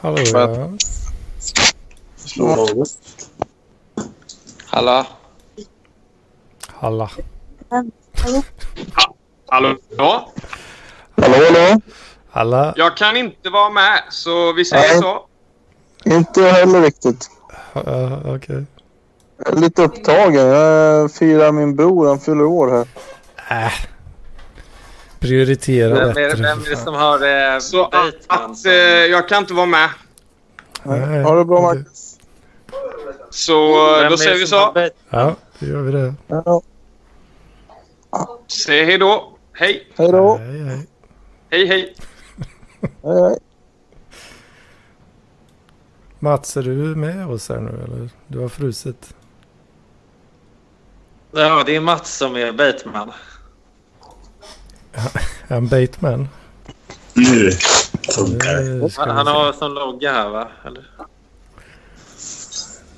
Hallå ja. Hallå? Halla. Hallå? Hallå? Hallå, hallå? Alla. Jag kan inte vara med, så vi säger Nej. så. Inte jag heller riktigt. Ja, Okej. Jag är lite upptagen. Jag firar min bror. Han fyller år här. Äh. Prioritera Vem är, bättre. det, vem är det som har eh, Så att, att eh, jag kan inte vara med. Nej, Ha det bra. Marcus. Så eh, Vem då säger vi så. Ja, då gör vi det. Ja. Säg hej då. Hej. Hej då. Hej, hej. Hej, hej. Hej, hej. Mats, är du med oss här nu eller? Du har frusit. Ja, det är Mats som är Bateman. Han Bateman? Nu funkar det. Han, han har som logga här va? Eller?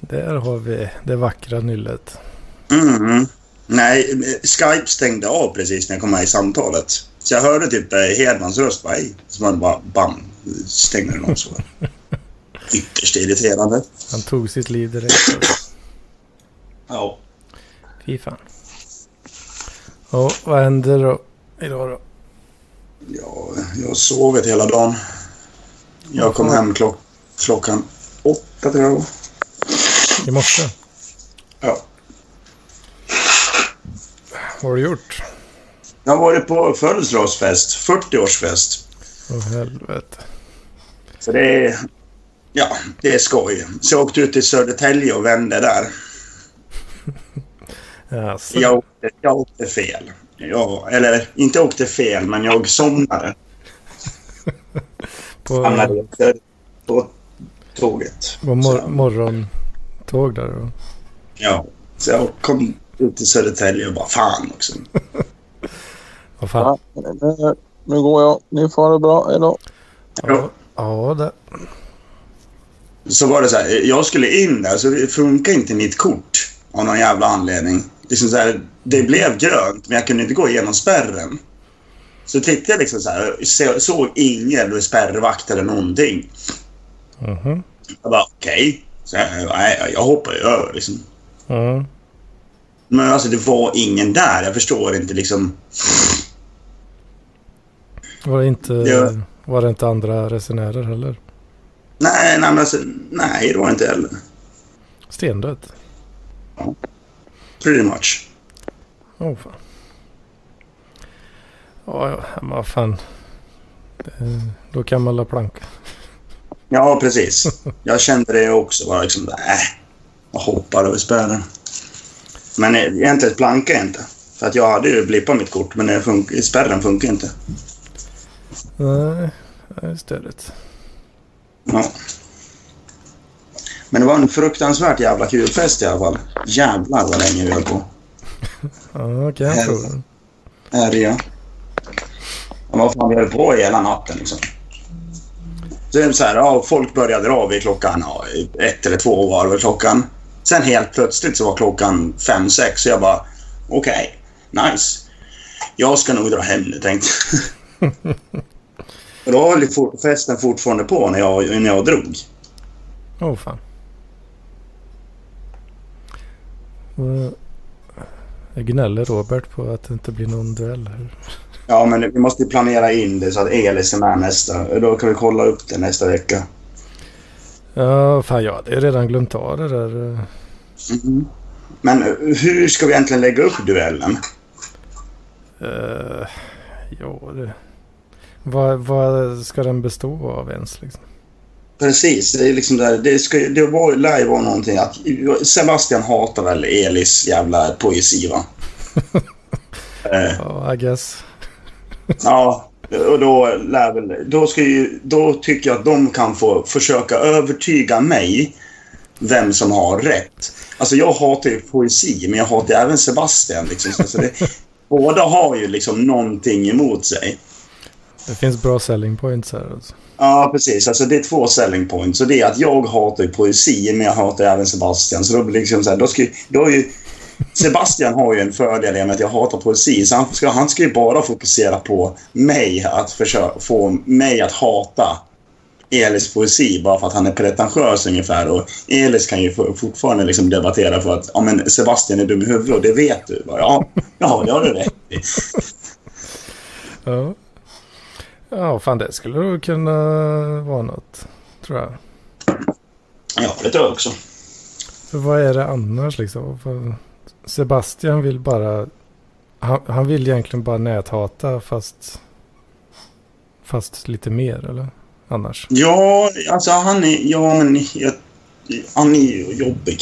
Där har vi det vackra nyllet. Mm. Nej, Skype stängde av precis när jag kom med i samtalet. Så jag hörde typ eh, Hedmans röst bara hej. Så man bara bam, stängde den av så. Ytterst irriterande. Han tog sitt liv direkt. Ja. Fy fan. Och vad händer då idag då? ja, jag har sovit hela dagen. Jag kom hem klock klockan åtta tror jag. I morse? Ja. Vad har du gjort? Jag har varit på födelsedagsfest, 40-årsfest. Åh helvete. Så det är... Ja, det är skoj. Så jag åkte ut till Södertälje och vände där. Alltså, Jag åkte, jag åkte fel. Jag, eller inte åkte fel, men jag somnade. på, Hamnade efter på tåget. på mor- Så, morgontåg där då? ja, så jag kom ut till Södertälje och bara fan också. Vad fan? Ja, nu, nu går jag. Ni får ha det bra. Hej då. Ja, ja det. Så var det så här, jag skulle in där så det funkar inte mitt kort av någon jävla anledning. Liksom så här, det blev grönt men jag kunde inte gå igenom spärren. Så tittade jag liksom så här, så- såg ingen spärrvakt eller någonting. Mhm. Jag bara okej. Så jag, jag hoppar över liksom. Mm. Men alltså det var ingen där. Jag förstår inte liksom. Var, det inte, Ja. var det inte andra resenärer heller? Nej, nej men alltså. Nej, det var inte heller. Stendött? Pretty much. Oh, fan. Ja, ja, men vad fan. Då kan man la planka. Ja, precis. Jag kände det också. Bara liksom, äh, jag hoppar över spärren. Men egentligen plankar jag inte. För att jag hade ju blippat mitt kort, men fun- spärren funkar inte. Nej, det är störigt. Ja. Men det var en fruktansvärt jävla kul fest i alla fall. Jävlar vad länge vi höll på. Ja, kan jag tro. Härja. Ja, vad fan, vi höll på hela natten liksom. Så så här, ja, folk började dra vid klockan ja, ett eller två var väl klockan. Sen helt plötsligt så var klockan fem, sex så jag bara okej, nice. Jag ska nog dra hem nu tänkte jag. Och då höll fort- festen fortfarande på när jag, när jag drog. Åh oh, fan. Och Jag gnäller Robert på att det inte blir någon duell här. Ja, men vi måste planera in det så att Elis är med nästa. Då kan vi kolla upp det nästa vecka. Ja, fan jag hade redan glömt av det där. Mhm. Men eh, hur ska vi egentligen lägga upp duellen? Uh, ja, det... Vad, vad ska den bestå av ens liksom? Precis, det är liksom där, det, ska, det var, lär ju vara någonting att Sebastian hatar väl Elis jävla poesi va? eh, Ja, I guess. ja, och då lär väl, då ska ju, då tycker jag att de kan få försöka övertyga mig vem som har rätt. Alltså jag hatar ju poesi, men jag hatar även Sebastian liksom. Så det, båda har ju liksom någonting emot sig. Det finns bra selling points här alltså. Ja, precis. Alltså det är två selling points. Så det är att jag hatar poesi, men jag hatar även Sebastian. Så då blir liksom så här, då, ska, då är ju Sebastian har ju en fördel i och med att jag hatar poesi. Så han ska, han ska ju bara fokusera på mig, att försöka få mig att hata Elis poesi bara för att han är pretentiös ungefär. Och Elis kan ju for- fortfarande liksom debattera för att ja, men Sebastian är dum i huvudet och det vet du. Bara, Ja, ja, det har du rätt i. Ja. Ja, fan det skulle nog kunna vara något. Tror jag. Ja, det tror jag också. För vad är det annars liksom? Sebastian vill bara... Han, han vill egentligen bara näthata fast... Fast lite mer eller? Annars. Ja, alltså han är... Ja, men jag, han är ju jobbig.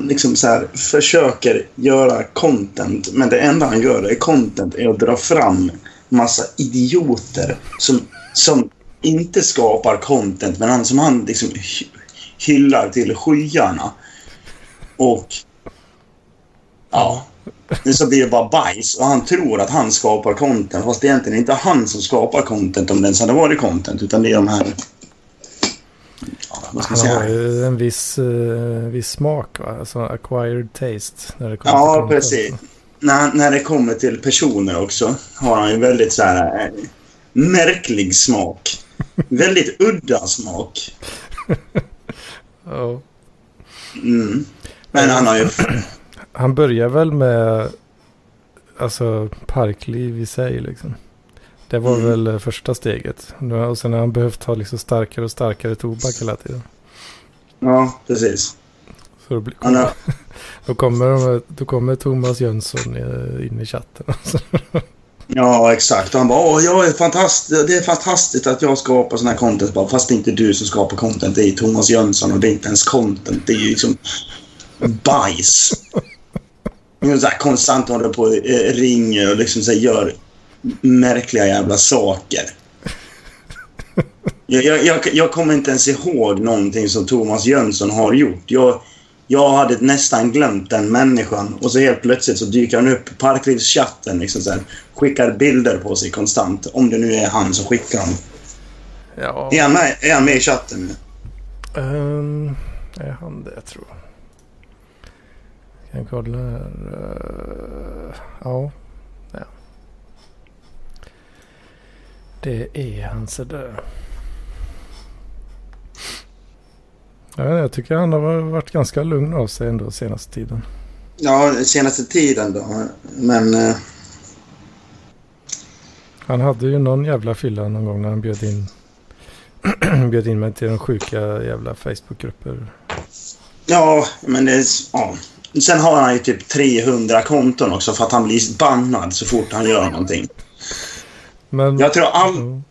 Liksom så här, försöker göra content, men det enda han gör är content är att dra fram massa idioter som, som inte skapar content, men han, som han liksom hy- hyllar till skyarna. Och... Ja. Men så blir det bara bajs och han tror att han skapar content fast det är egentligen inte han som skapar content om det ens hade varit content utan det är de här... Ja, vad ska jag Han har säga? ju en viss, eh, viss smak va? Alltså acquired taste. När det kommer Ja, till precis. När, när det kommer till personer också har han ju väldigt så här eh, märklig smak. väldigt udda smak. Ja. Mm. Men han har ju... Han börjar väl med alltså parkliv i sig liksom. Det var Mm. väl eh, första steget. Och sen har han behövt ha liksom starkare och starkare tobak hela tiden. Ja, precis. Så då, blir, Han har, då, kommer, då kommer Thomas Jönsson in i chatten. ja, exakt. Han bara jag är fantastisk. det är fantastiskt att jag skapar sån här content. Bara, fast det är inte du som skapar content. Det är Thomas Jönsson och det är inte ens content. Det är ju liksom bajs. Så här konstant håller på och eh, ringer och liksom så här, gör märkliga jävla saker. Jag, jag, jag, jag kommer inte ens ihåg någonting som Thomas Jönsson har gjort. Jag, jag hade nästan glömt den människan och så helt plötsligt så dyker han upp i Parklivschatten. Liksom så här, skickar bilder på sig konstant. Om det nu är han som skickar dem. ja. Är han med, är han med i chatten nu? Um, är han det tror jag. Kan kolla här. eh, ja. ja. Det är han så där. Ja, jag tycker han har varit ganska lugn av sig ändå senaste tiden. Ja, senaste tiden då. Men... eh, Han hade ju någon jävla fylla någon gång när han bjöd in, bjöd in mig till de sjuka jävla Facebookgrupper. Ja, men det. Ja. Sen har han ju typ 300 konton också för att han blir bannad så fort han gör någonting. Men, Jag tror, all, Ja.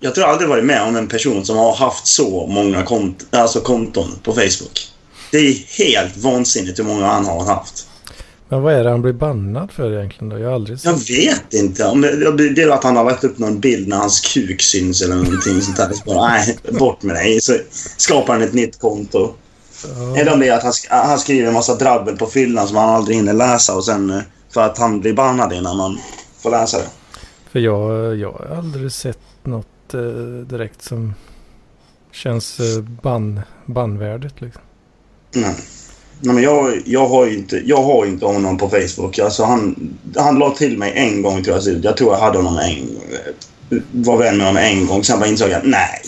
Jag tror aldrig varit med om en person som har haft så många kont, alltså konton på Facebook. Det är helt vansinnigt hur många han har haft. men vad är det han blir bannad för egentligen då? Jag har aldrig Jag vet inte. Om det, det är att han har lagt upp någon bild när hans kuk syns eller någonting sånt där. Så bara, nej, bort med dig. Så skapar han ett nytt konto. Eller om det är att han, han skriver en massa drabbel på fyllan som han aldrig hinner läsa och sen eh, för att han blir bannad innan man får läsa det. För jag, jag har aldrig sett något eh, direkt som känns eh, ban, bannvärdigt liksom. Nej. Nej, men jag, jag, har ju inte, jag har inte honom på Facebook. Alltså han, han la till mig en gång tror jag. Så Jag tror jag hade honom en Var vän med honom en gång. Sen bara insåg jag nej.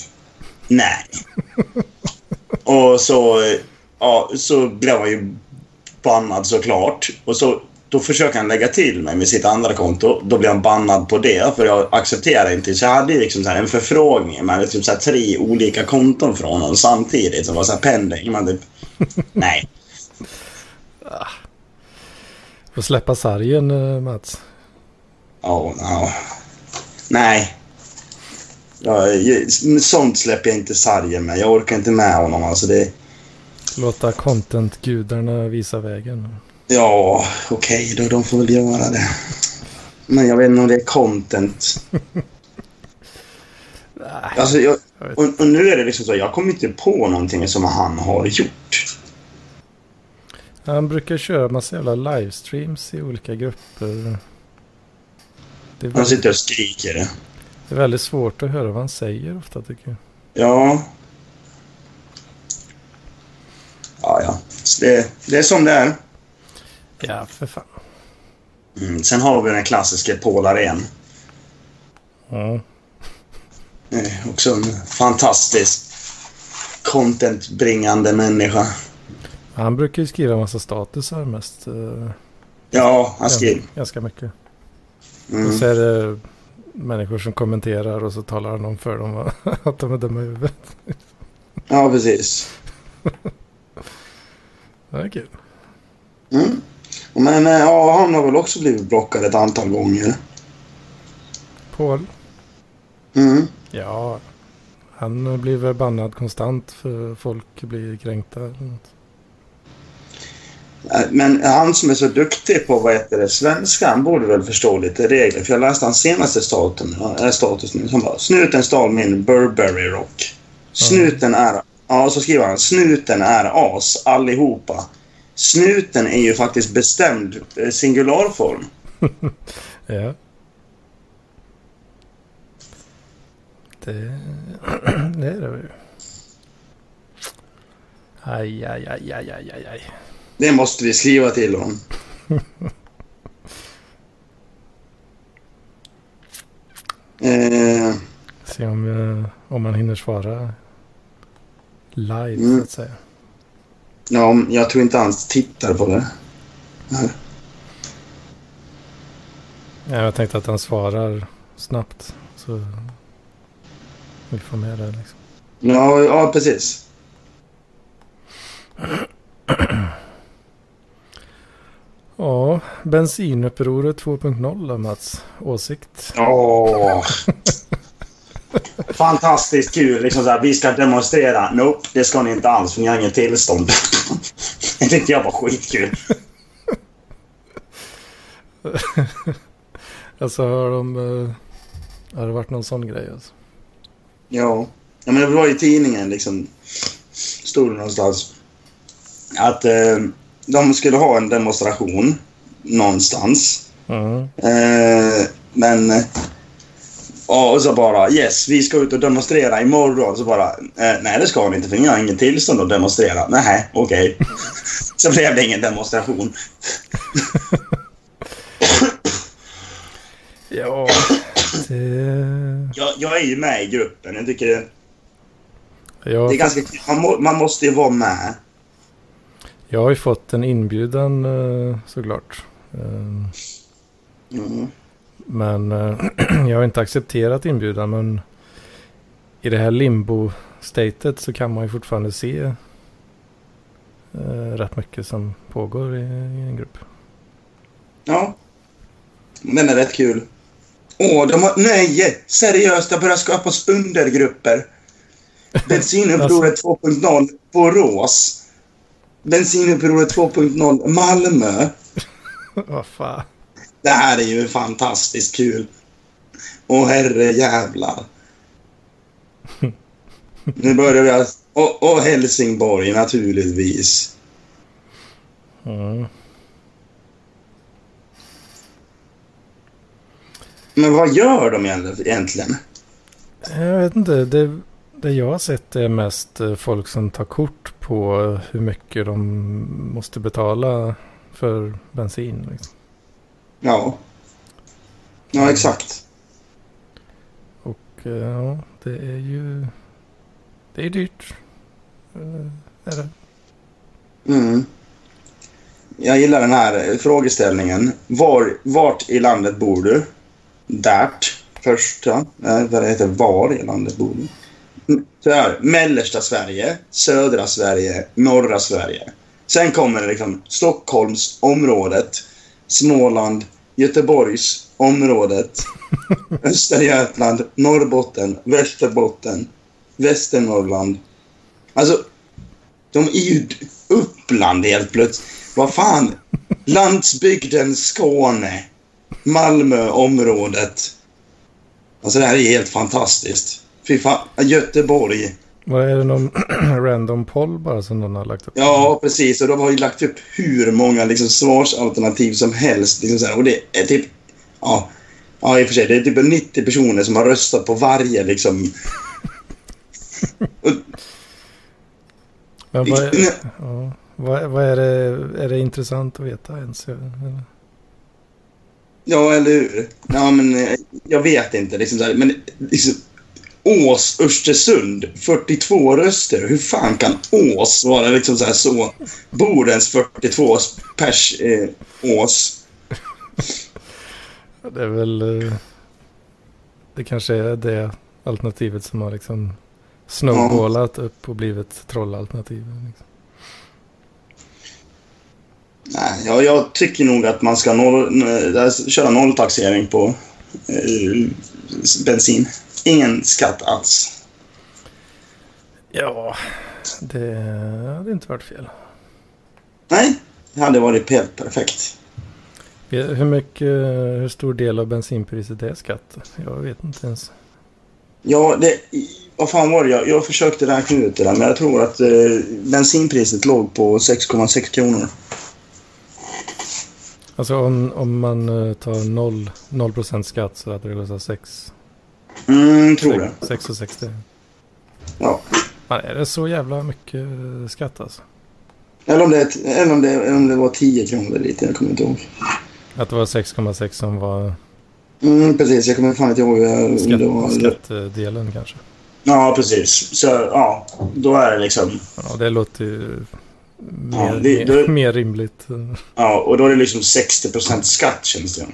Nej. Och så, eh, ja, så blev han ju bannad såklart. Och så, då försöker han lägga till mig med sitt andra konto. Då blir han bannad på det för jag accepterar inte. Så jag hade liksom så en förfrågning med typ så tre olika konton från honom samtidigt som var så här pending. Man typ, nej. Får släppa sargen eh, Mats. Ja, ja. Nej. Ja, sånt släpper jag inte sargen med. Jag orkar inte med honom. Alltså det, Låta content-gudarna visa vägen. Ja, okej då. De får väl göra det. Men jag vet inte om det är content. Nej, Alltså, jag, och, och nu är det liksom så. Jag kommer inte på någonting som han har gjort. Han brukar köra massa jävla livestreams i olika grupper. Det är, Han väldigt, sitter och skriker. det är väldigt svårt att höra vad han säger ofta tycker jag. Ja. Ja, ja. Det, det är som det är. Ja, för fan. Mm. Sen har vi den klassiska Paul Arén. Ja. Eh, också en fantastisk contentbringande människa. Han brukar ju skriva en massa statusar mest. eh, Ja, han skrev. Ganska mycket. Mm. Och så är det människor som kommenterar och så talar han om för dem att de är dumma i huvudet. Ja, precis. Det är kul. Mm. Men eh, ja, han har väl också blivit blockad ett antal gånger. Paul? Mm. Ja, han blir väl bannad konstant för folk blir kränkta. Eh, Men han som är så duktig på vad heter det, svenska, han borde väl förstå lite regler. För jag läste hans senaste status, äh, status nu. Som bara, snuten stal min Burberry rock. Snuten är... Ja, så skriver han. Snuten är as allihopa. Snuten är ju faktiskt bestämd eh, singularform. Ja. Det, det är det ju. Aj, aj, aj, aj, aj, aj, aj. Det måste vi skriva till honom. eh, Se om, eh, om man hinner svara live Mm. så att säga. Ja, jag tror inte han tittar på det. Ja, jag tänkte att han svarar snabbt. Så vi får med det liksom. Ja, ja precis. Ja, bensinupproret 2.0 då Mats. Åsikt? Åh. Fantastiskt kul. Liksom så här, vi ska demonstrera. Nope, det ska ni inte alls för ni har inget tillstånd. Det tyckte jag var skitkul. Alltså har de... eh, Har det varit någon sån grej alltså? Ja. ja, men det var i tidningen liksom. Stod det någonstans. Att eh, de skulle ha en demonstration någonstans. Mm. Eh, men... Ja, och så bara yes, vi ska ut och demonstrera imorgon. Så bara eh, nej det ska ni inte för ni har ingen tillstånd att demonstrera. Nej, okej. så blev det ingen demonstration. Ja, det... Jag, jag är ju med i gruppen. Jag tycker det, Jag, det är ganska man, må, man måste ju vara med. jag har ju fått en inbjudan eh, såklart. Eh, Mm. Men eh, jag har inte accepterat inbjudan. Men i det här limbo-statet så kan man ju fortfarande se eh, rätt mycket som pågår i, i en grupp. Ja. Den är rätt kul. Åh, de har... Nej! Seriöst, det börjar skapas undergrupper. Bensinupproret 2.0 Borås. Bensinupproret 2.0 Malmö. Vad fan. Det här är ju fantastiskt kul. Åh herre jävlar. Nu börjar vi... Och, och Helsingborg naturligtvis. Mm. Men vad gör de egentligen? Jag vet inte. Det, det jag har sett är mest eh, folk som tar kort på hur mycket de måste betala för bensin. Liksom. Ja. Ja, exakt. Och eh, ja, det är ju... Det är dyrt. Eh, Är det? Mm. Jag gillar den här frågeställningen. Var, vart i landet bor du? Därt. Första. Nej, det heter. Var i landet bor du? Mm, Så här, mellersta Sverige, södra Sverige, norra Sverige. Sen kommer det liksom Stockholms området, Småland, Göteborgs området, Östergötland, Norrbotten, Västerbotten, Västernorrland. Alltså, de är ju Uppland helt plötsligt. Vad fan? Landsbygden Skåne. Malmöområdet. Alltså det här är helt fantastiskt. Fy fan. Göteborg. Vad är det någon random poll bara som någon har lagt upp? Ja, precis. Och de har ju lagt upp hur många liksom, svarsalternativ som helst. Liksom här. Och det är typ... Ja, ja, i och för sig. Det är typ 90 personer som har röstat på varje liksom... Och, Men vad är, ja, Vad, vad är det? Är det intressant att veta ens? Eller? Ja, eller hur? Ja, men eh, jag vet inte. Liksom, men liksom, Ås, Östersund, 42 röster. Hur fan kan Ås vara liksom så här så... Bodens 42 pers eh, Ås? Det är väl... eh, Det kanske är det alternativet som har liksom snowballat upp och blivit trollalternativet. Liksom. Nej, ja, jag tycker nog att man ska noll, äh, köra nolltaxering på eh, bensin. Ingen skatt alls. Ja, det hade inte varit fel. Nej, det hade varit helt perfekt. Hur mycket, hur stor del av bensinpriset är skatt? Jag vet inte ens. Ja, det, vad fan var det? Jag, jag försökte räkna ut det där, men jag tror att eh, bensinpriset låg på 6,6 kronor. Alltså om, om man eh, tar 0, 0% skatt så hade det kostat 6, Mm, tror det. 6,60. Ja. Men är det så jävla mycket skatt alltså? Eller om, det, eller, om det, eller om det var 10 kronor lite, jag kommer inte ihåg. Att det var 6,6 som var Mm, precis, jag kommer fan inte ihåg. det var, skatt, skattdelen kanske. Ja, precis. Så, ja, då är det liksom... Ja, det låter ju Ja, mer, det- mer, det- mer rimligt. Ja, och då är det liksom 60% skatt känns det.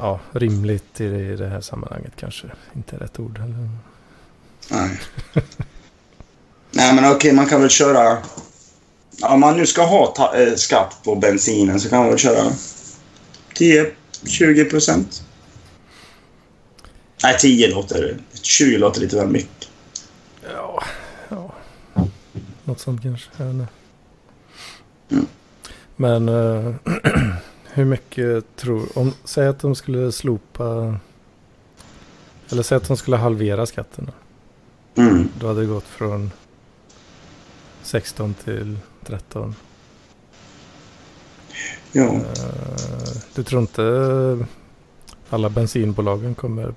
Ja, rimligt i det, i det här sammanhanget kanske inte är rätt ord. Eller? Nej. Nej, men okej, man kan väl köra... Om man nu ska ha eh, skatt på bensinen så kan man väl köra 10-20 procent. Nej, 10 låter... 20 låter lite väl mycket. Ja, ja. Något sånt kanske. Jag vet inte. Mm. Men eh, hur mycket tror... Om, säg att de skulle slopa... Eller säg att de skulle halvera skatten. då. Mm. Då hade det gått från 16 till 13. Ja. Eh, du tror inte alla bensinbolagen kommer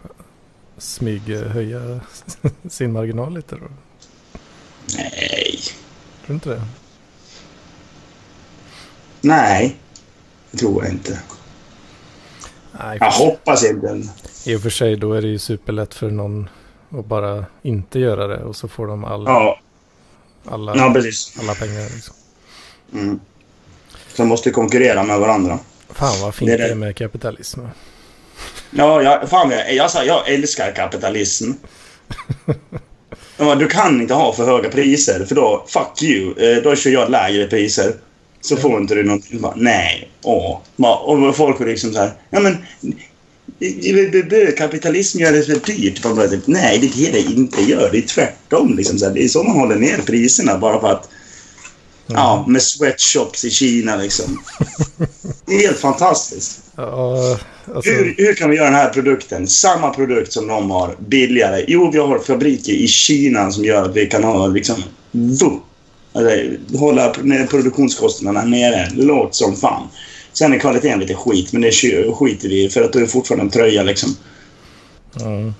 smyghöja sin marginal lite då? Nej. Tror du inte det? Nej. Det tror jag inte. Nej, Jag hoppas inte. I och för sig då är det ju superlätt för någon att bara inte göra det och så får de all, Ja, alla, ja alla pengar. Liksom. Mm. Som måste konkurrera med varandra. Fan vad fint Det det är är, det. med kapitalism. Ja, jag, fan, jag, jag, sa, jag älskar kapitalism. Du kan inte ha för höga priser för då, fuck you, eh, då kör jag lägre priser. Så får inte du någonting. Bara, nej, åh. Och folk är liksom så här, ja men... Kapitalism gör det för dyrt. Man bara, nej, det är det det inte gör. Det är tvärtom. Liksom, så det är så man håller ner priserna bara för att... Ja, med sweatshops i Kina liksom. Det är helt fantastiskt. Ja, alltså, Hur, hur kan vi göra den här produkten, samma produkt som de har, billigare? Jo, vi har fabriker i Kina som gör att vi kan ha liksom... Alltså, hålla ner produktionskostnaderna nere lågt som fan. Sen är kvaliteten lite skit, men det sk- skiter vi i för att det är fortfarande en tröja liksom. ja.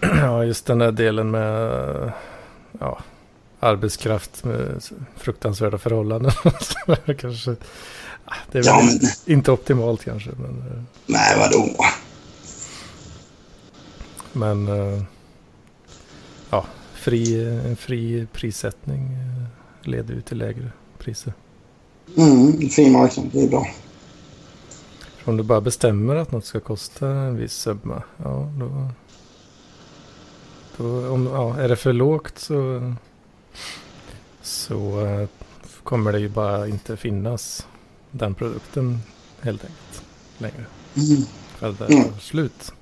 ja, just den där delen med ja, arbetskraft med fruktansvärda förhållanden. Kanske, det är väl Ja, men inte optimalt kanske. Men, eh, nej, vadå? men eh, ja, fri, en fri prissättning eh, leder ju till lägre priser. Mm, fri marknad, det är bra. Om du bara bestämmer att något ska kosta en viss summa, ja då... då om, ja, är det för lågt så... Så eh, kommer det ju bara inte finnas den produkten helt enkelt längre. Mm. För att det Mm. är slut.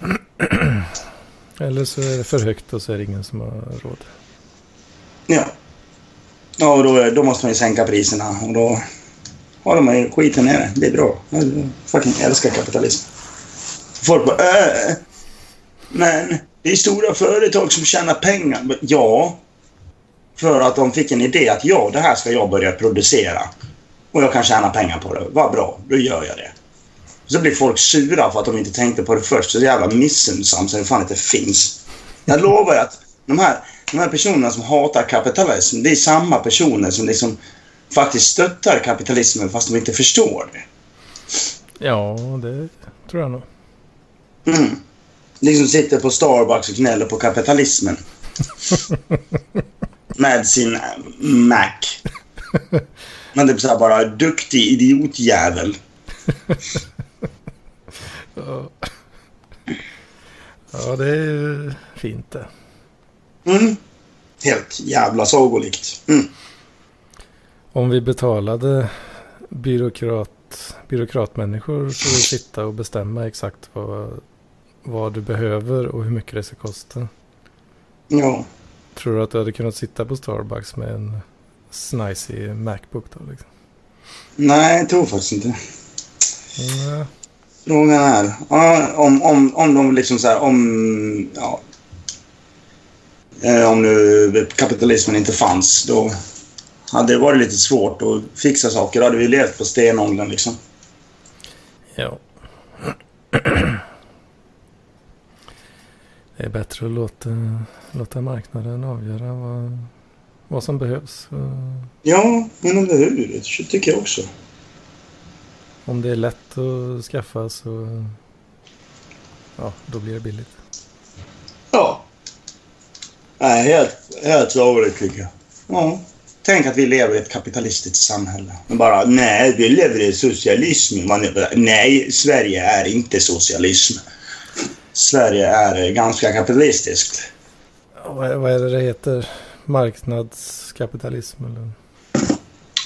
Eller så är det för högt och så är det ingen som har råd. Ja. Ja, och då, då måste man ju sänka priserna och då håller man ju skiten nere. Det är bra. Jag fucking älskar kapitalism. Folk bara äh, Men det är stora företag som tjänar pengar. Ja. För att de fick en idé att ja, det här ska jag börja producera. Och jag kan tjäna pengar på det. Vad bra, då gör jag det. Så blir folk sura för att de inte tänkte på det först. Så jävla missunnsam så det fan inte finns. Jag lovar att de här de här personerna som hatar kapitalism, det är samma personer som liksom faktiskt stöttar kapitalismen fast de inte förstår det. Ja, det tror jag nog. Mm. Liksom sitter på Starbucks och gnäller på kapitalismen. Med sin äh, Mac. Men typ såhär bara duktig idiotjävel. Ja. det är ju fint det. Mm. Helt jävla sagolikt. Mm. Om vi betalade byråkrat, byråkratmänniskor för att sitta och bestämma exakt vad, vad du behöver och hur mycket det ska kosta. Ja. Tror du att du hade kunnat sitta på Starbucks med en snajsig Macbook då? Liksom? Nej, jag tror faktiskt inte. Mm, Frågan är ja, om, om, om de liksom så här, om... Ja, eh, om nu kapitalismen inte fanns, då hade det varit lite svårt att fixa saker. Då hade vi levt på stenåldern liksom. ja. Det är bättre att låta, låta marknaden avgöra vad, vad som behövs. Ja, men eller hur? Det tycker jag också. Om det är lätt att skaffa så ja, då blir det billigt. Ja. Nej, helt, helt roligt tycker jag. Ja. Tänk att vi lever i ett kapitalistiskt samhälle. Men bara, nej, vi lever i socialism. Man, nej, Sverige är inte socialism. Sverige är ganska kapitalistiskt. Vad är, vad är det det heter? Marknadskapitalism eller?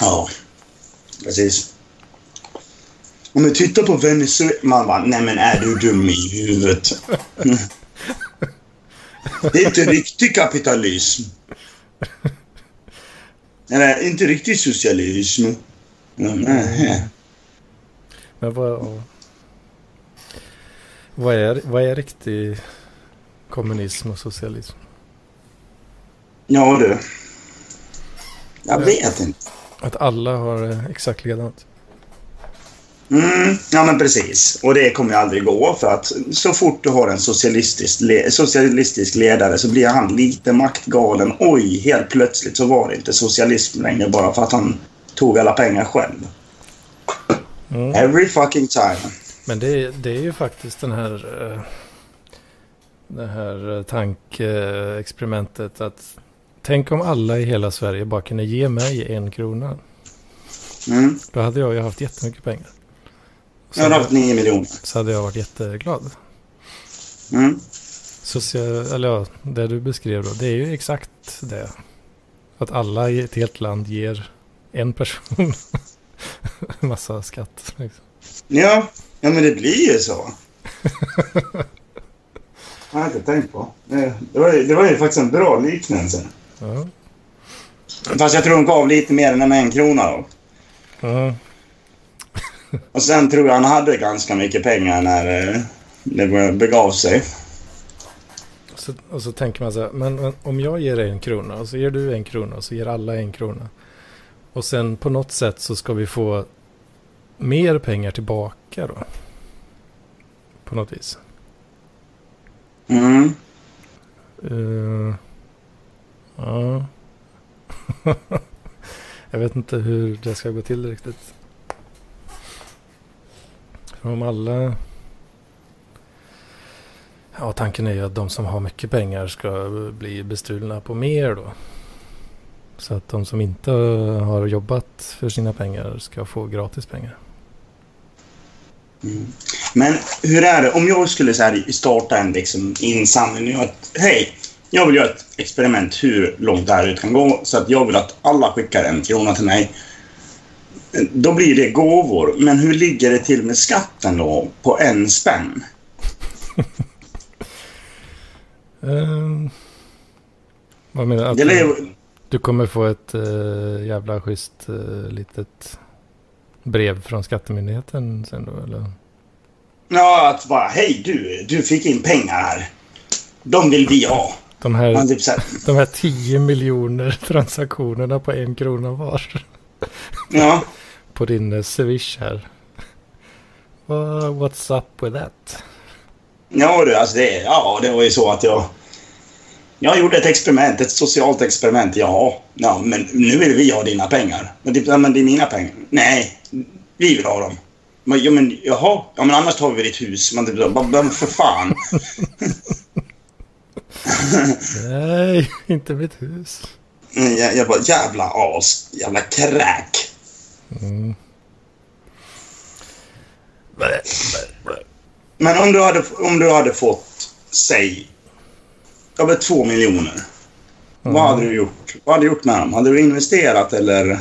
Ja, precis. Om vi tittar på Venezuela... Man bara, nej men är du dum i huvudet? Det är inte riktig kapitalism. Eller inte riktig socialism. Nej. Men vad, vad, är, vad är riktig kommunism och socialism? Ja du. Jag vet inte. Att alla har exakt likadant. Mm, ja men precis. Och det kommer ju aldrig gå för att så fort du har en socialistisk, le socialistisk ledare så blir han lite maktgalen. Oj, helt plötsligt så var det inte socialism längre bara för att han tog alla pengar själv. Mm. Every fucking time. Men det, är- det är ju faktiskt den här, eh, det här eh, tankeexperimentet att tänk om alla i hela Sverige bara kunde ge mig en krona. Mm. Då hade jag ju haft jättemycket pengar. Jag har haft nio miljoner. så hade jag varit jätteglad. Mm. Social, eller ja, det du beskrev då, det är ju exakt det. Att alla i ett helt land ger en person massa skatt. Liksom. Ja, ja men det blir ju så. Jag har inte tänkt på. Det det var, ju- det var ju faktiskt en bra liknelse. Ja. Fast jag tror de gav lite mer än en krona då. Ja. Och sen tror jag han hade ganska mycket pengar när eh, det begav sig. Så, och så tänker man så här, men, men om jag ger dig en krona och så ger du en krona och så ger alla en krona. Och sen på något sätt så ska vi få mer pengar tillbaka då. På något vis. Mm. Eh, ja. jag vet inte hur det ska gå till riktigt. För om alla... Ja, tanken är ju att de som har mycket pengar ska bli bestulna på mer då. Så att de som inte har jobbat för sina pengar ska få gratis pengar. Mm. Men hur är det om jag skulle så här, starta en liksom, insamling att hej, jag vill göra ett experiment hur långt det här ut kan gå så att jag vill att alla skickar en krona till mig. Då blir det gåvor. Men hur ligger det till med skatten då på en spänn? Ehm, vad menar du? Att lever, du kommer få ett uh, jävla schysst uh, litet brev från skattemyndigheten sen då eller? ja, att bara hej du, du fick in pengar här. De vill vi ha. De här, typ här, de här 10 miljoner transaktionerna på en krona var. ja. På din eh, Swish här. What- What's up with that? Ja du, alltså det, ja, det var ju så att jag... Jag gjorde ett experiment, ett socialt experiment. Ja, ja men nu vill vi ha dina pengar. Men, typ, ja, men det är mina pengar. Nej, vi vill ha dem. Men, ja, men, jaha, ja, men annars tar vi ditt hus. Men, typ, men för fan. Nej, inte mitt hus. Mm, Jag, jag bara, jävla as. Jävla kräk. Mm. Men om du hade, om du hade fått, säg, över två miljoner. Vad hade du gjort? Vad hade du gjort med dem? Hade du investerat eller?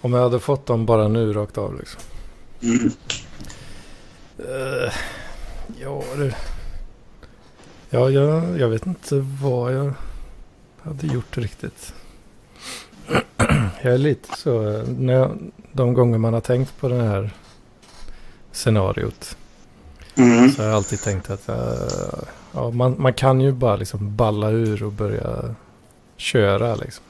Om jag hade fått dem bara nu rakt av liksom. Mm. Eh, ja, du. Ja, jag, jag vet inte vad jag hade gjort riktigt. Jag är lite så, när jag, de gånger man har tänkt på det här scenariot. Mm. Så har jag alltid tänkt att eh, ja, man, man kan ju bara liksom balla ur och börja köra liksom.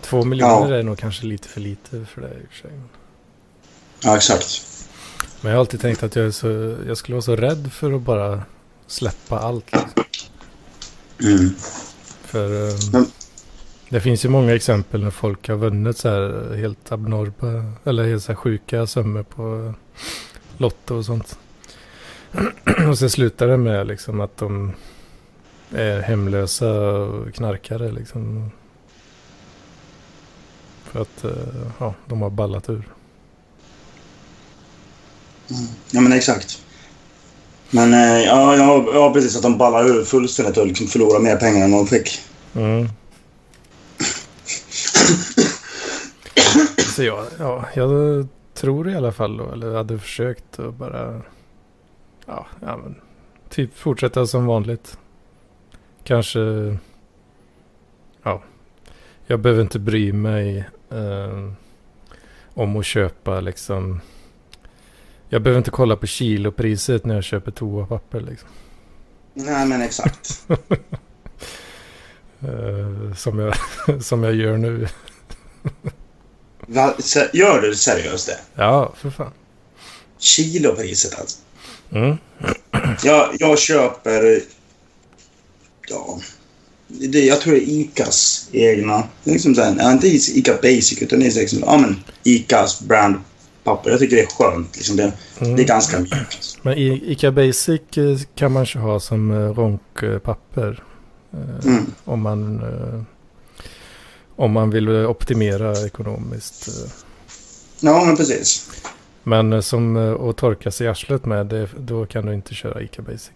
Två miljoner Ja. är nog kanske lite för lite för det i och för sig. Ja, exakt. Men jag har alltid tänkt att jag, så, jag skulle vara så rädd för att bara släppa allt. Liksom. Mm. För Men- det finns ju många exempel när folk har vunnit så här helt abnorma eller helt så här sjuka summor på Lotto och sånt. och sen slutar det med liksom att de är hemlösa och knarkare liksom. För att eh, ja, de har ballat ur. Ja, men exakt. Men eh, ja, ja, ja, precis. Att de ballar ur fullständigt och liksom förlorar mer pengar än de fick. Mm. Så jag, ja, jag tror i alla fall då, eller hade försökt att bara, ja, ja men, typ fortsätta som vanligt. Kanske, ja, jag behöver inte bry mig eh, om att köpa liksom, jag behöver inte kolla på kilopriset när jag köper toapapper liksom. Nej, men exakt. Eh, som, jag, som jag gör nu. Va, gör du seriöst det? Ja, för fan. Kilopriset alltså. Mm. Jag, jag köper... Ja... Det, jag tror det är Icas egna. Liksom så här, ja, inte Ica Basic, utan det är liksom, ja, men Icas brandpapper. Jag tycker det är skönt. Liksom det, Mm. det är ganska mjukt. Men Ica Basic eh, kan man ju ha som eh, ronkpapper. eh, Mm. Om man om man vill optimera ekonomiskt. eh. Ja, men precis. Men eh, som eh, att torka sig i arslet med, det, då kan du inte köra Ica Basic.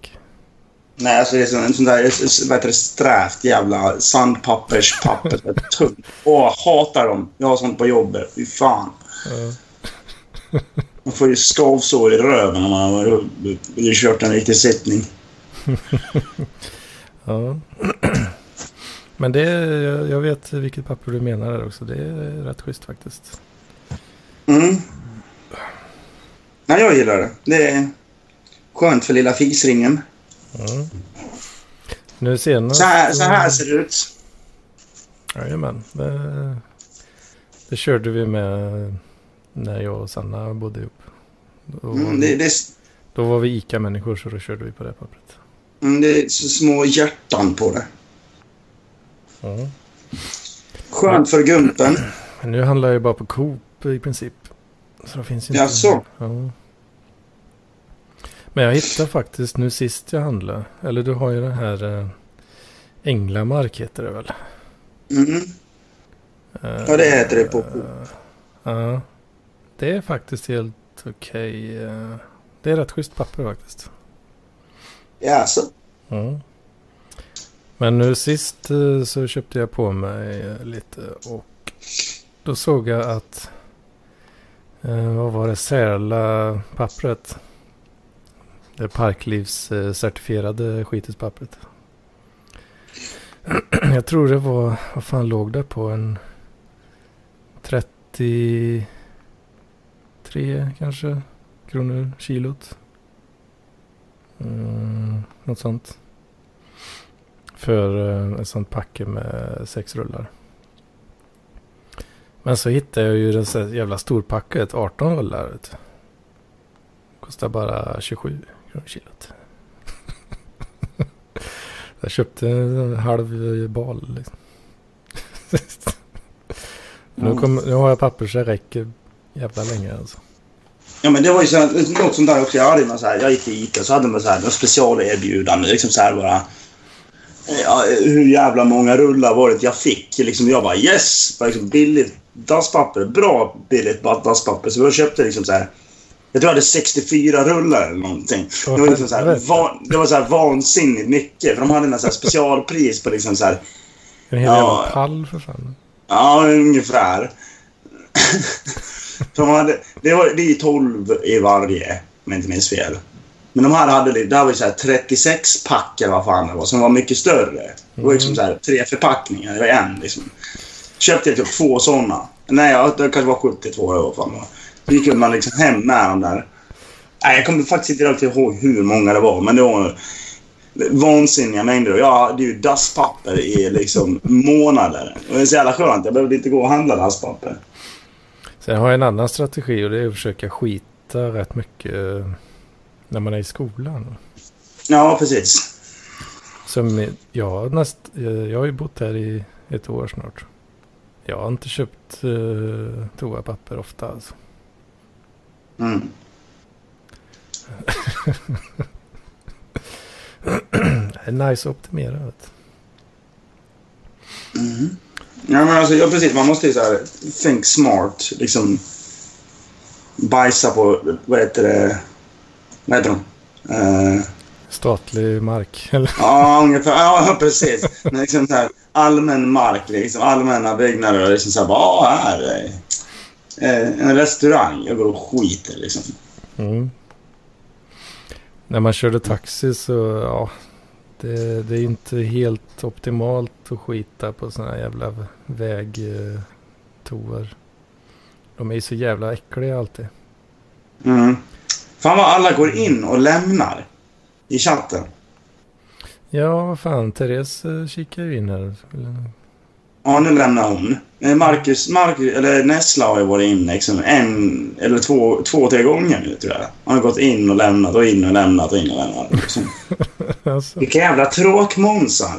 Nej, alltså det är sån, en sån där vad heter det, strävt jävla sandpapperspapper. som tungt. Åh, hatar dem. Jag har sånt på jobbet. Fy fan. Ja. Man får ju skavsår i röven när man har kört en riktig sittning. Ja. Men det, jag jag vet vilket papper du menar där också. Det är rätt schysst faktiskt. Mm. Nej, jag gillar det. Det är skönt för lilla fisringen. Mm. Nu senast... Så här, så här ser det ut. Jajamän. Det, det körde vi med när jag och Sanna bodde ihop. Då, var Mm, det, det, då var vi ICA-människor så då körde vi på det pappret. mm, det är så små hjärtan på det. Mm. Skönt för gumpen. Men nu handlar jag ju bara på Coop i princip. Så det finns inte... Jaså? Ja. Men jag hittade faktiskt nu sist jag handlade. Eller du har ju den här eh, Änglamark heter det väl? Mm. Ja, det heter det på Coop. eh, Ja. Det är faktiskt helt okej. eh. Det är rätt schysst papper faktiskt. Jaså? Mm. Men nu sist eh, så köpte jag på mig eh, lite och då såg jag att eh, vad var det? Särla pappret. Det parklivscertifierade skitespappret. Jag tror det var, vad fan låg det på en 33 kanske kronor kilot. Mm, något sånt. För eh, ett sånt packe med sex rullar. Men så hittade jag ju det jävla storpacket, 18 rullar. Kostar bara 27 kronor kilot. Jag köpte en halv bal liksom. nu, kom, nu har jag papper så det räcker jävla länge alltså. Ja, men det var ju så, något sånt där också. Jag, hade någon så här, jag gick till ICA så hade man så här, något specialerbjudande. Liksom så här bara, ja, hur jävla många rullar var det jag fick? Liksom, jag bara yes! Bara liksom billigt dasspapper. Bra billigt dasspapper. Så jag köpte liksom så här. Jag tror jag hade 64 rullar eller någonting. Det var, liksom så här, van, det var så här vansinnigt mycket. För de hade en så här specialpris på liksom så här, En hel Ja. jävla pall för fan. Ja, ungefär. de hade, det, var, det är 12 i varje, om jag inte minns fel. Men de här hade, det här var ju så här 36 pack eller vad fan det var, som var mycket större. Det var liksom så här tre förpackningar, det var en liksom. Köpte jag typ två sådana. Nej, ja, det kanske var 72 eller vad fan det var. Då gick man liksom hem med dem där. Nej, jag kommer faktiskt inte riktigt ihåg hur många det var, men det var vansinniga mängder. Jag hade ju dasspapper i liksom månader. Och det är så jävla skönt. Jag behövde inte gå och handla dasspapper. Sen har jag en annan strategi och det är att försöka skita rätt mycket när man är i skolan. Ja, precis. Som jag, näst, eh, jag har ju bott här i ett år snart. Jag har inte köpt uh, toapapper ofta alltså. Mm. Nice att optimera. Vet. du. Mm. Ja, men alltså, ja, precis. Man måste ju så här, think smart. Liksom bajsa på, vad heter det? Vad heter de? Eh, Statlig mark. Eller? ja, ungefär. Ja, precis. Men liksom så här, allmän mark, liksom, allmänna byggnader. Liksom så här, bara, här är eh, en restaurang. Jag går och skiter liksom. Mm. När man körde taxi så ja. Det, det är inte helt optimalt att skita på sådana här jävla vägtoar. De är ju så jävla äckliga alltid. Mm. Fan vad alla går in och lämnar i chatten. Ja, vad fan. Therese eh, kikar ju in här. Ja, nu lämnar hon. Eh, Marcus, Marcus eller Nessla har ju varit in liksom en eller två, två, tre gånger nu tror jag. Han har gått in och lämnat och in och lämnat och in och lämnat. Liksom. alltså, Vilka jävla tråkmånsar.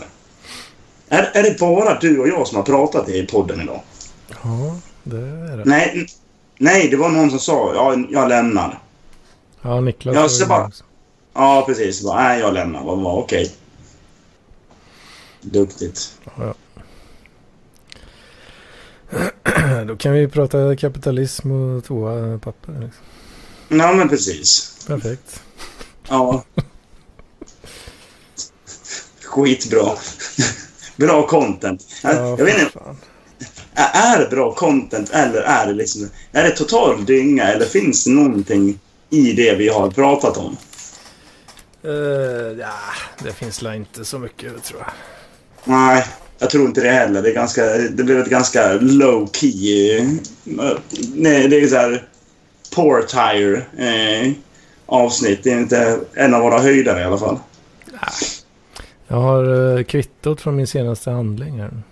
Är, är det bara du och jag som har pratat i podden idag? ja, det är det. Nej, nej, det var någon som sa ja, jag lämnar. Ja, Niklas. Jag ser bara-. Ja, precis. Bara, nej, jag lämnar. Vad var okej. Duktigt. Då kan vi prata kapitalism och toapapper. Liksom. Ja, men precis. Perfekt. Ja. Skitbra. Bra content. Ja, jag vet inte, fan. är det bra content eller är det liksom... Är det total dynga eller finns det någonting i det vi har pratat om? Eh, ja, det finns la inte så mycket tror jag. Nej, jag tror inte det heller. Det, är ganska, det blev ett ganska low key... eh, Nej, det är så här... Poor tire eh, avsnitt. Det är inte en av våra höjdare i alla fall. Jag har eh, kvittot från min senaste handling här.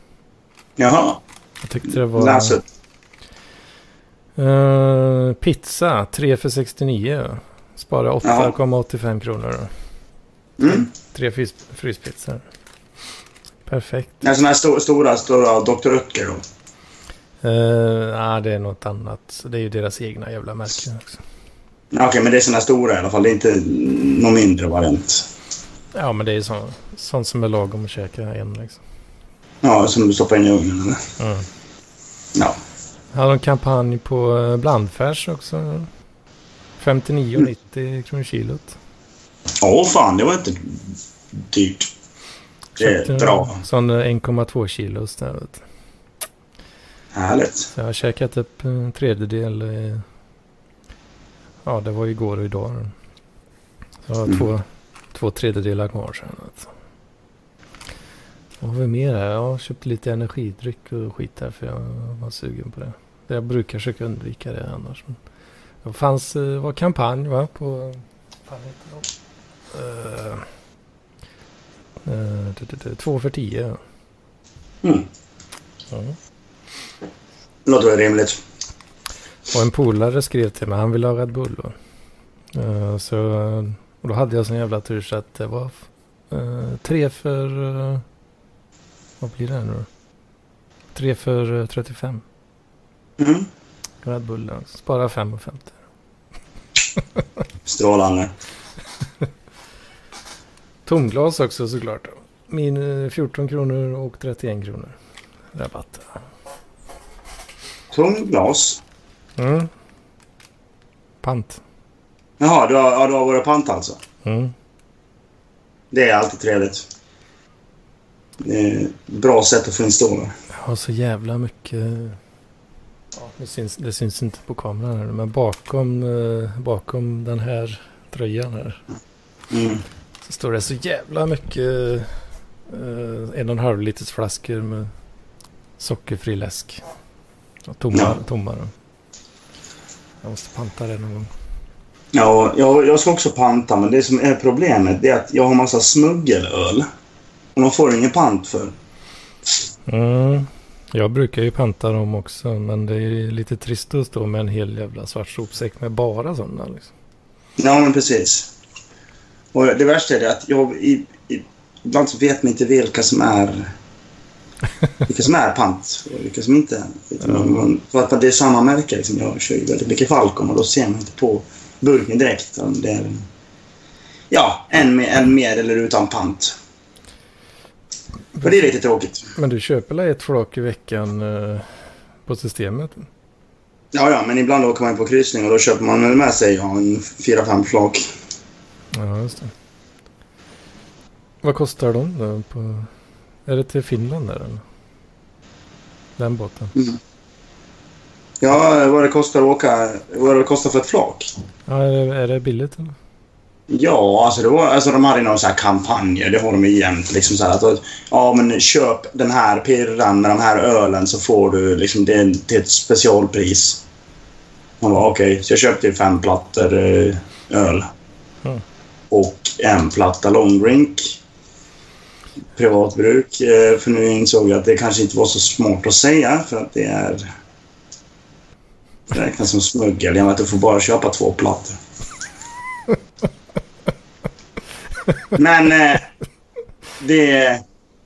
Jaha. Jag tyckte det var... Läs Eh, pizza, 3 för 69. Spara 8,85 kronor. Mm. Tre frys, fryspizzor. Perfekt. En sån här stor, stora, stora Dr. Oetker då. Uh, nej, det är något annat. Så det är ju deras egna jävla märken också. Ja, Okej, men det är såna här stora i alla fall. Det är inte någon mindre variant. Ja, men det är så, sånt som är lagom att käka en liksom. Ja, som du stoppar in i ugnen eller? Mm. Ja. Hade en kampanj på eh, blandfärs också. 59,90 kronor kilot. Åh fan, det var inte dyrt. Det är bra. Sån eh, 1,2 kilos där. Vet. Härligt. Så jag har käkat upp en tredjedel. eh, Ja, det var igår och idag. Så jag har Mm. två, två tredjedelar kvar sen. Alltså. Vad har vi mer här? Jag har köpt lite energidryck och skit där för jag var sugen på det. Jag brukar försöka undvika det annars. Det fanns, eh, var kampanj va? På... Det- det- Två för tio. Mm. Ja. Låter väl rimligt. Och en polare skrev till mig, han ville ha Red Bull. Eh, så, och då hade jag sån jävla tur så att det var, tre för... vad blir det nu? Tre för eh, 35. Mm. Red Bull. Spara 5,50. Strålande. Tomglas också såklart. Min eh, 14 kronor och 31 kronor. Rabatt. Tomglas. Mm. Pant. Jaha, du har, ja, du har varit pant alltså? Mm. Det är alltid trevligt. Det är ett bra sätt att få in stålar. Jag har så jävla mycket... Ja, det, syns, det syns inte på kameran här, men bakom, eh, bakom den här tröjan här Mm. så står det så jävla mycket eh, en och en halv liters flaskor med sockerfri läsk. Och tomma, Ja. tomma då. Jag måste panta det någon gång. Ja, jag, jag ska också panta, men det som är problemet är att jag har massa smuggelöl. Och de får ingen pant för. Mm. Jag brukar ju panta dem också, men det är lite trist att stå med en hel jävla svart sopsäck med bara sådana. Liksom. Ja, men precis. Och det värsta är det att jag i, i, ibland så vet man inte vilka som är vilka som är pant och vilka som inte är. Ja. För att det är samma märke. Liksom. Jag kör ju väldigt mycket Falcon och då ser man inte på burken direkt om det är ja, en med, en med eller utan pant. Och det är lite tråkigt. Men du köper väl ett flak i veckan eh, på systemet? Ja, ja, men ibland åker man på kryssning och då köper man med sig ja, en fyra, fem flak. Ja, just det. Vad kostar de då? På... Är det till Finland där eller? Den båten? Ja, vad det kostar att åka, vad det kostar för ett flak. Ja, är det, är det billigt eller? Ja, alltså, var, alltså de hade så här kampanjer. Det har de ju jämt. Liksom så här, att, ja, men köp den här pirran med de här ölen så får du liksom, det till ett specialpris. Man bara okej, så jag köpte fem plattor eh, öl. Mm. Och en platta long drink. Privatbruk. Eh, för nu insåg jag att det kanske inte var så smart att säga för att det är... Det räknas som smuggel. Jag vet att du får bara köpa två plattor. Men eh, det,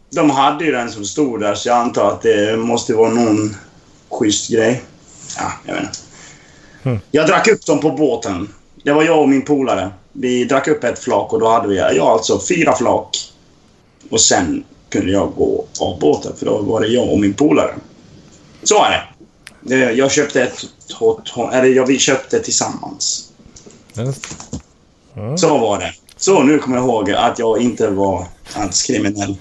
de hade ju den som stod där så jag antar att det måste vara någon schysst grej. Ja, jag vet inte. Mm. Jag drack upp dem på båten. Det var jag och min polare. Vi drack upp ett flak och då hade vi, ja alltså fyra flak. Och sen kunde jag gå av båten för då var det jag och min polare. Så är det. Jag köpte ett... Eller jag, vi köpte tillsammans. Ja. Så var det. Så nu kommer jag ihåg att jag inte var alls kriminell.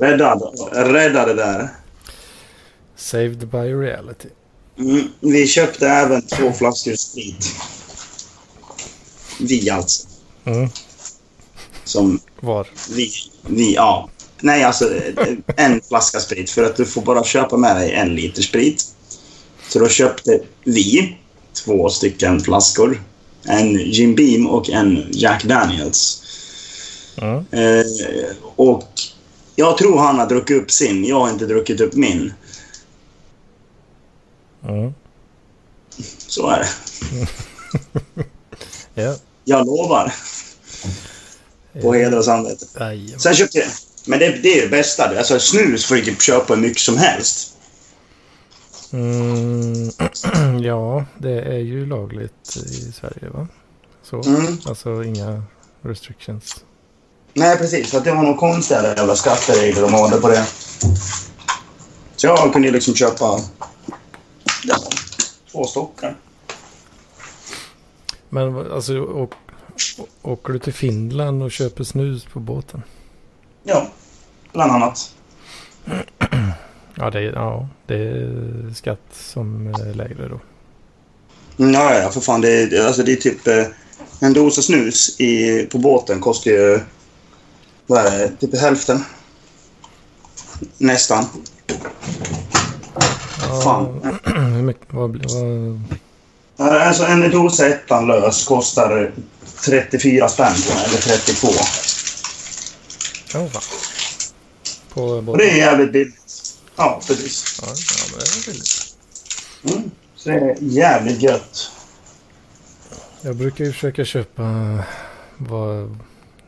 Räddad. Räddade där. Saved by reality. Mm, vi köpte även två flaskor sprit. Vi alltså. Mm. Som Var? vi, vi, ja. Nej, alltså en flaska sprit för att du får bara köpa med dig en liter sprit. Så då köpte vi två stycken flaskor. En Jim Beam och en Jack Daniels. Mm. Eh, och jag tror han har druckit upp sin. Jag har inte druckit upp min. Mm. Så är det. Ja. Jag lovar. På heder och samvete. Sen köpte jag... Men det, det är det bästa. Alltså snus får du typ köpa hur mycket som helst. Mm. ja, det är ju lagligt i Sverige va? Så. Mm. Alltså inga restrictions. Nej, precis. För att det var nog konstiga jävla skatteregler de hade på det. Så jag kunde ju liksom köpa... Ja, två stockar. Men alltså åker du till Finland och köper snus på båten? Ja, bland annat. Ja, det är, ja, det är skatt som är lägre då. Mm, Ja, ja, för fan. Det är, alltså, det är typ... Eh, en dosa snus i, på båten kostar ju... Vad är det? Typ hälften. Nästan. Ja, Fan. hur mycket, vad, vad, Alltså en dosa ettan lös kostar 34 spänn eller 32. ja, fan. På Och båten? det är jävligt billigt. Ja, precis. Ja, ja, men det är billigt. Mm. Så det är jävligt gött. Jag brukar ju försöka köpa vad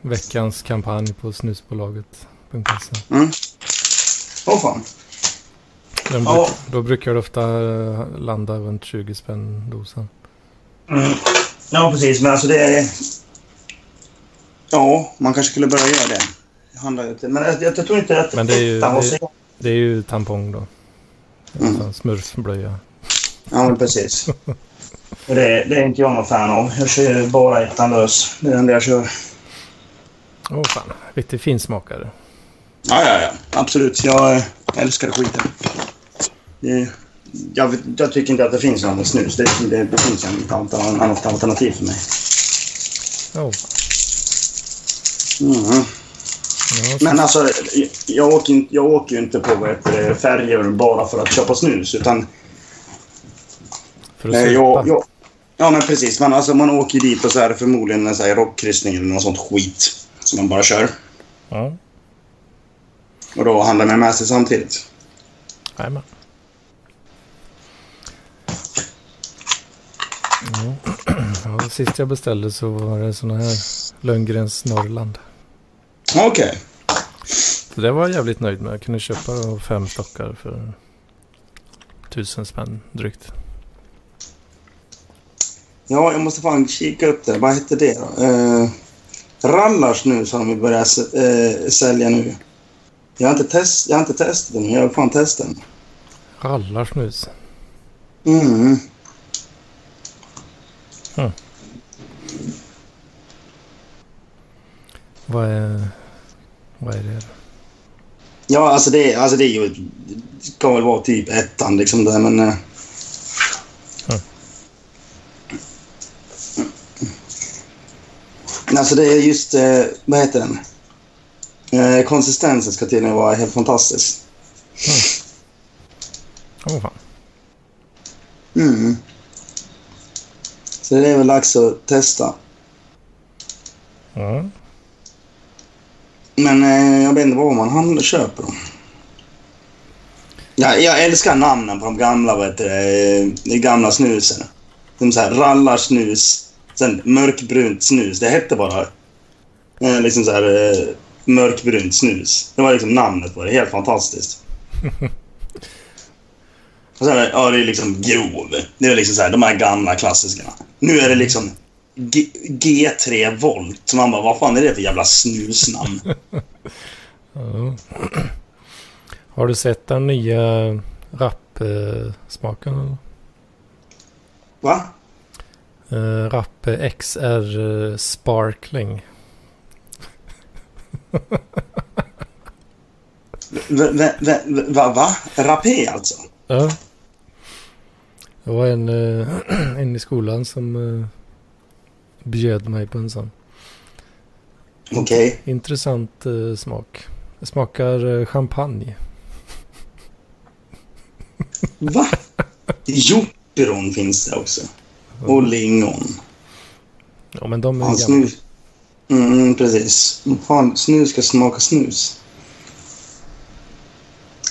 veckans kampanj på snusbolaget.se. Mm. Åh fan. Den Ja. bruk, då brukar det ofta eh, landa runt 20 spänn dosan. Mm. Ja, precis. Men alltså det är... Ja, man kanske skulle börja göra det. Det handlar ju inte... Men jag, jag tror inte att Men det är ju- det-. Det är ju tampong då. Mm. Alltså smurfblöja. Ja, men precis. Det, det är inte jag någon fan av. Jag kör bara ettan lös. Det är den där jag kör. Åh fan, riktigt finsmakare. Ja, ja, ja. Absolut. Jag eh, älskar skiten. Det, jag, jag tycker inte att det finns något annat snus. Det, det, det finns inget annat, annat alternativ för mig. Fan. Mm. Ja, Men alltså, jag, åker, inte- jag åker ju inte på vad heter färger bara för att köpa snus. Utan för att eh, jag, jag, Ja, men precis. Man, alltså, man åker dit och så är det förmodligen en så här rockkryssning eller något sånt skit. Som man bara kör. Ja, Och då handlar man med sig samtidigt. jajamän. Ja. Ja, sist jag beställde så var det såna här Lönngrens Norrland. Okej. Så det var jag jävligt nöjd med. Jag kunde köpa fem stockar för tusen spänn drygt. Ja, jag måste fan kika upp det. Vad hette det då? Eh, Rallarsnus har de börjat s- eh, sälja nu. Jag har, inte test, jag har inte testat den, jag vill fan testa den. Rallarsnus. Mm. Vad är, vad är det? Ja, alltså det, alltså det är ju... Det ska väl vara typ ettan liksom där, men... Men Alltså det är just... Eh, vad heter den? Eh, konsistensen ska tydligen vara helt fantastisk. Åh fan. Mm. Så det är väl dags att testa. Ja. Men eh, jag vet inte var man handlar, köper dem. Ja, jag älskar namnen på de gamla, vad heter det, de gamla snusen. De så här rallarsnus, sen mörkbrunt snus. Det hette bara eh, liksom så här eh, mörkbrunt snus. Det var liksom namnet på det. Helt fantastiskt. Och sen, ja, det är liksom grov. Det är liksom så här, de här gamla klassikerna. Nu är det liksom G- G3 Volt. Man bara, vad fan är det för jävla snusnamn? Ja. Har du sett den nya rap-smaken? eller? Va? Uh, Rapp XR eh, Sparkling. Va? va? Rapé alltså? Ja. Det var en, eh, en i skolan som uh, bjöd mig på en sån. Okej. Intressant eh, smak. Det smakar eh, champagne. Va? Jopron finns det också. Och lingon. Ja men de är Fan, gamla. snus. Mm, precis. Fan, snus ska smaka snus.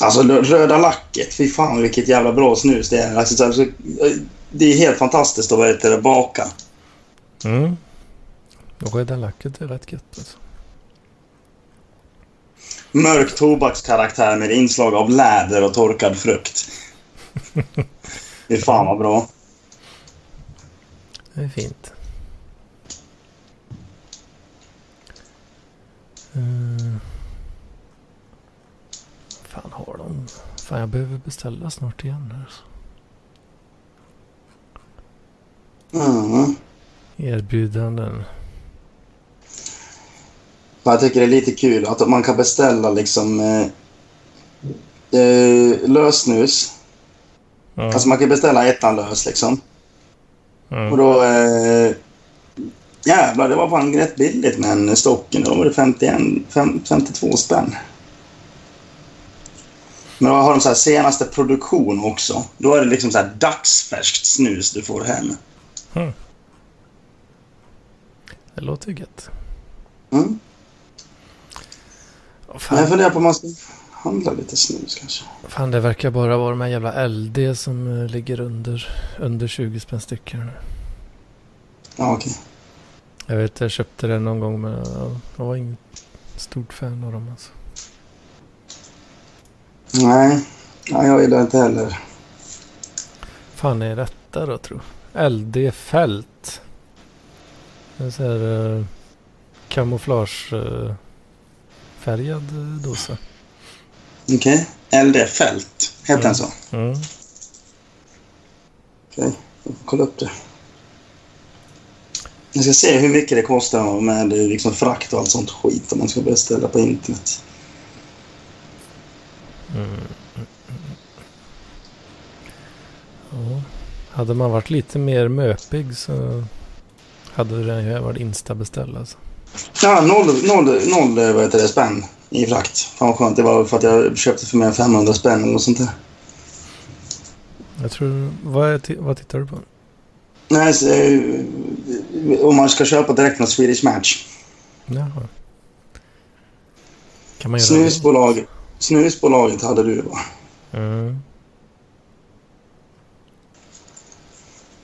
Alltså röda lacket, fy fan vilket jävla bra snus det är. Alltså, så- så- det är helt fantastiskt att veta det baka. Mm. Och röda lacket är rätt gött alltså. Mörk tobakskaraktär med inslag av läder och torkad frukt. Fy fan vad bra. Det är fint. Uh, fan har de? Fan jag behöver beställa snart igen. här, Alltså. Mm. Erbjudanden. Jag tycker det är lite kul att man kan beställa liksom eh, eh, lösnus. Ja. Alltså man kan beställa ettan lös liksom. Och Mm. då... Eh, jävlar, det var fan rätt billigt med en stocken. Då var det 51, fem, 52 spänn. Men då har de så senaste produktion också. Då är det liksom så här dagsfärskt snus du får hem. Det låter ju gött. Mm. Men Fan, jag funderar på om man ska handla lite snus kanske. fan det verkar bara vara de här jävla LD som eh, ligger under, under 20 spänn stycken. Ja, okej. Jag vet, jag köpte den någon gång men jag, var ingen stort fan av dem alltså. Nej. Nej, jag gillar inte heller. fan är detta då tror? LD Fält. En sån här uh, kamouflagefärgad uh, dosa. Okej. LD Fält. Heter den så? Mm. Okej, jag får kolla upp det. Jag ska se hur mycket det kostar med liksom frakt och allt sånt skit om man ska beställa på internet. Mm. Ja. Hade man varit lite mer möpig så hade den ju varit instabeställ alltså. Ja, noll, noll, noll vad heter det, spänn i frakt. Fan vad skönt. Det var för att jag köpte för mer än 500 spänn eller något sånt där. Jag tror, vad, vad tittar du på? Nej, så, eh, om man ska köpa direkt från Swedish Match. Jaha. Kan man göra Snusbolag, snusbolaget hade du va? det? Mm.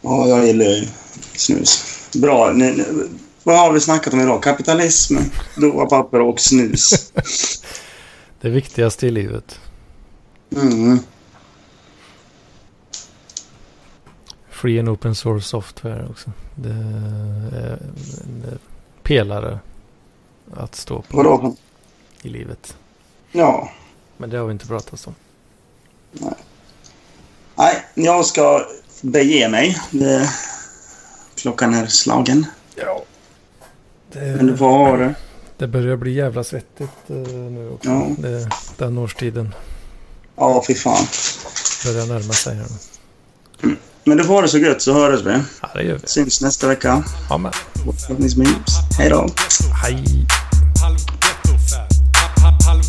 Ja, jag gillar ju snus. Bra. Vad har vi snackat om idag? Kapitalism, papper och snus. Det viktigaste i livet. Mm. Free and open source software också. Det är en pelare att stå på Vadå? i livet. Ja. Men det har vi inte pratat om. Nej, jag ska bege mig. Det, klockan är slagen. Ja. Men du Det, ha det. det börjar bli jävla svettigt eh, nu också. Ja. Det, den årstiden Ja, fy fan. börjar närma sig här nu. Men du får ha det så gött så hörs vi. Ja, det gör vi. Syns nästa vecka. Ja, men. Hej då. Hej. halv ghettofab, halv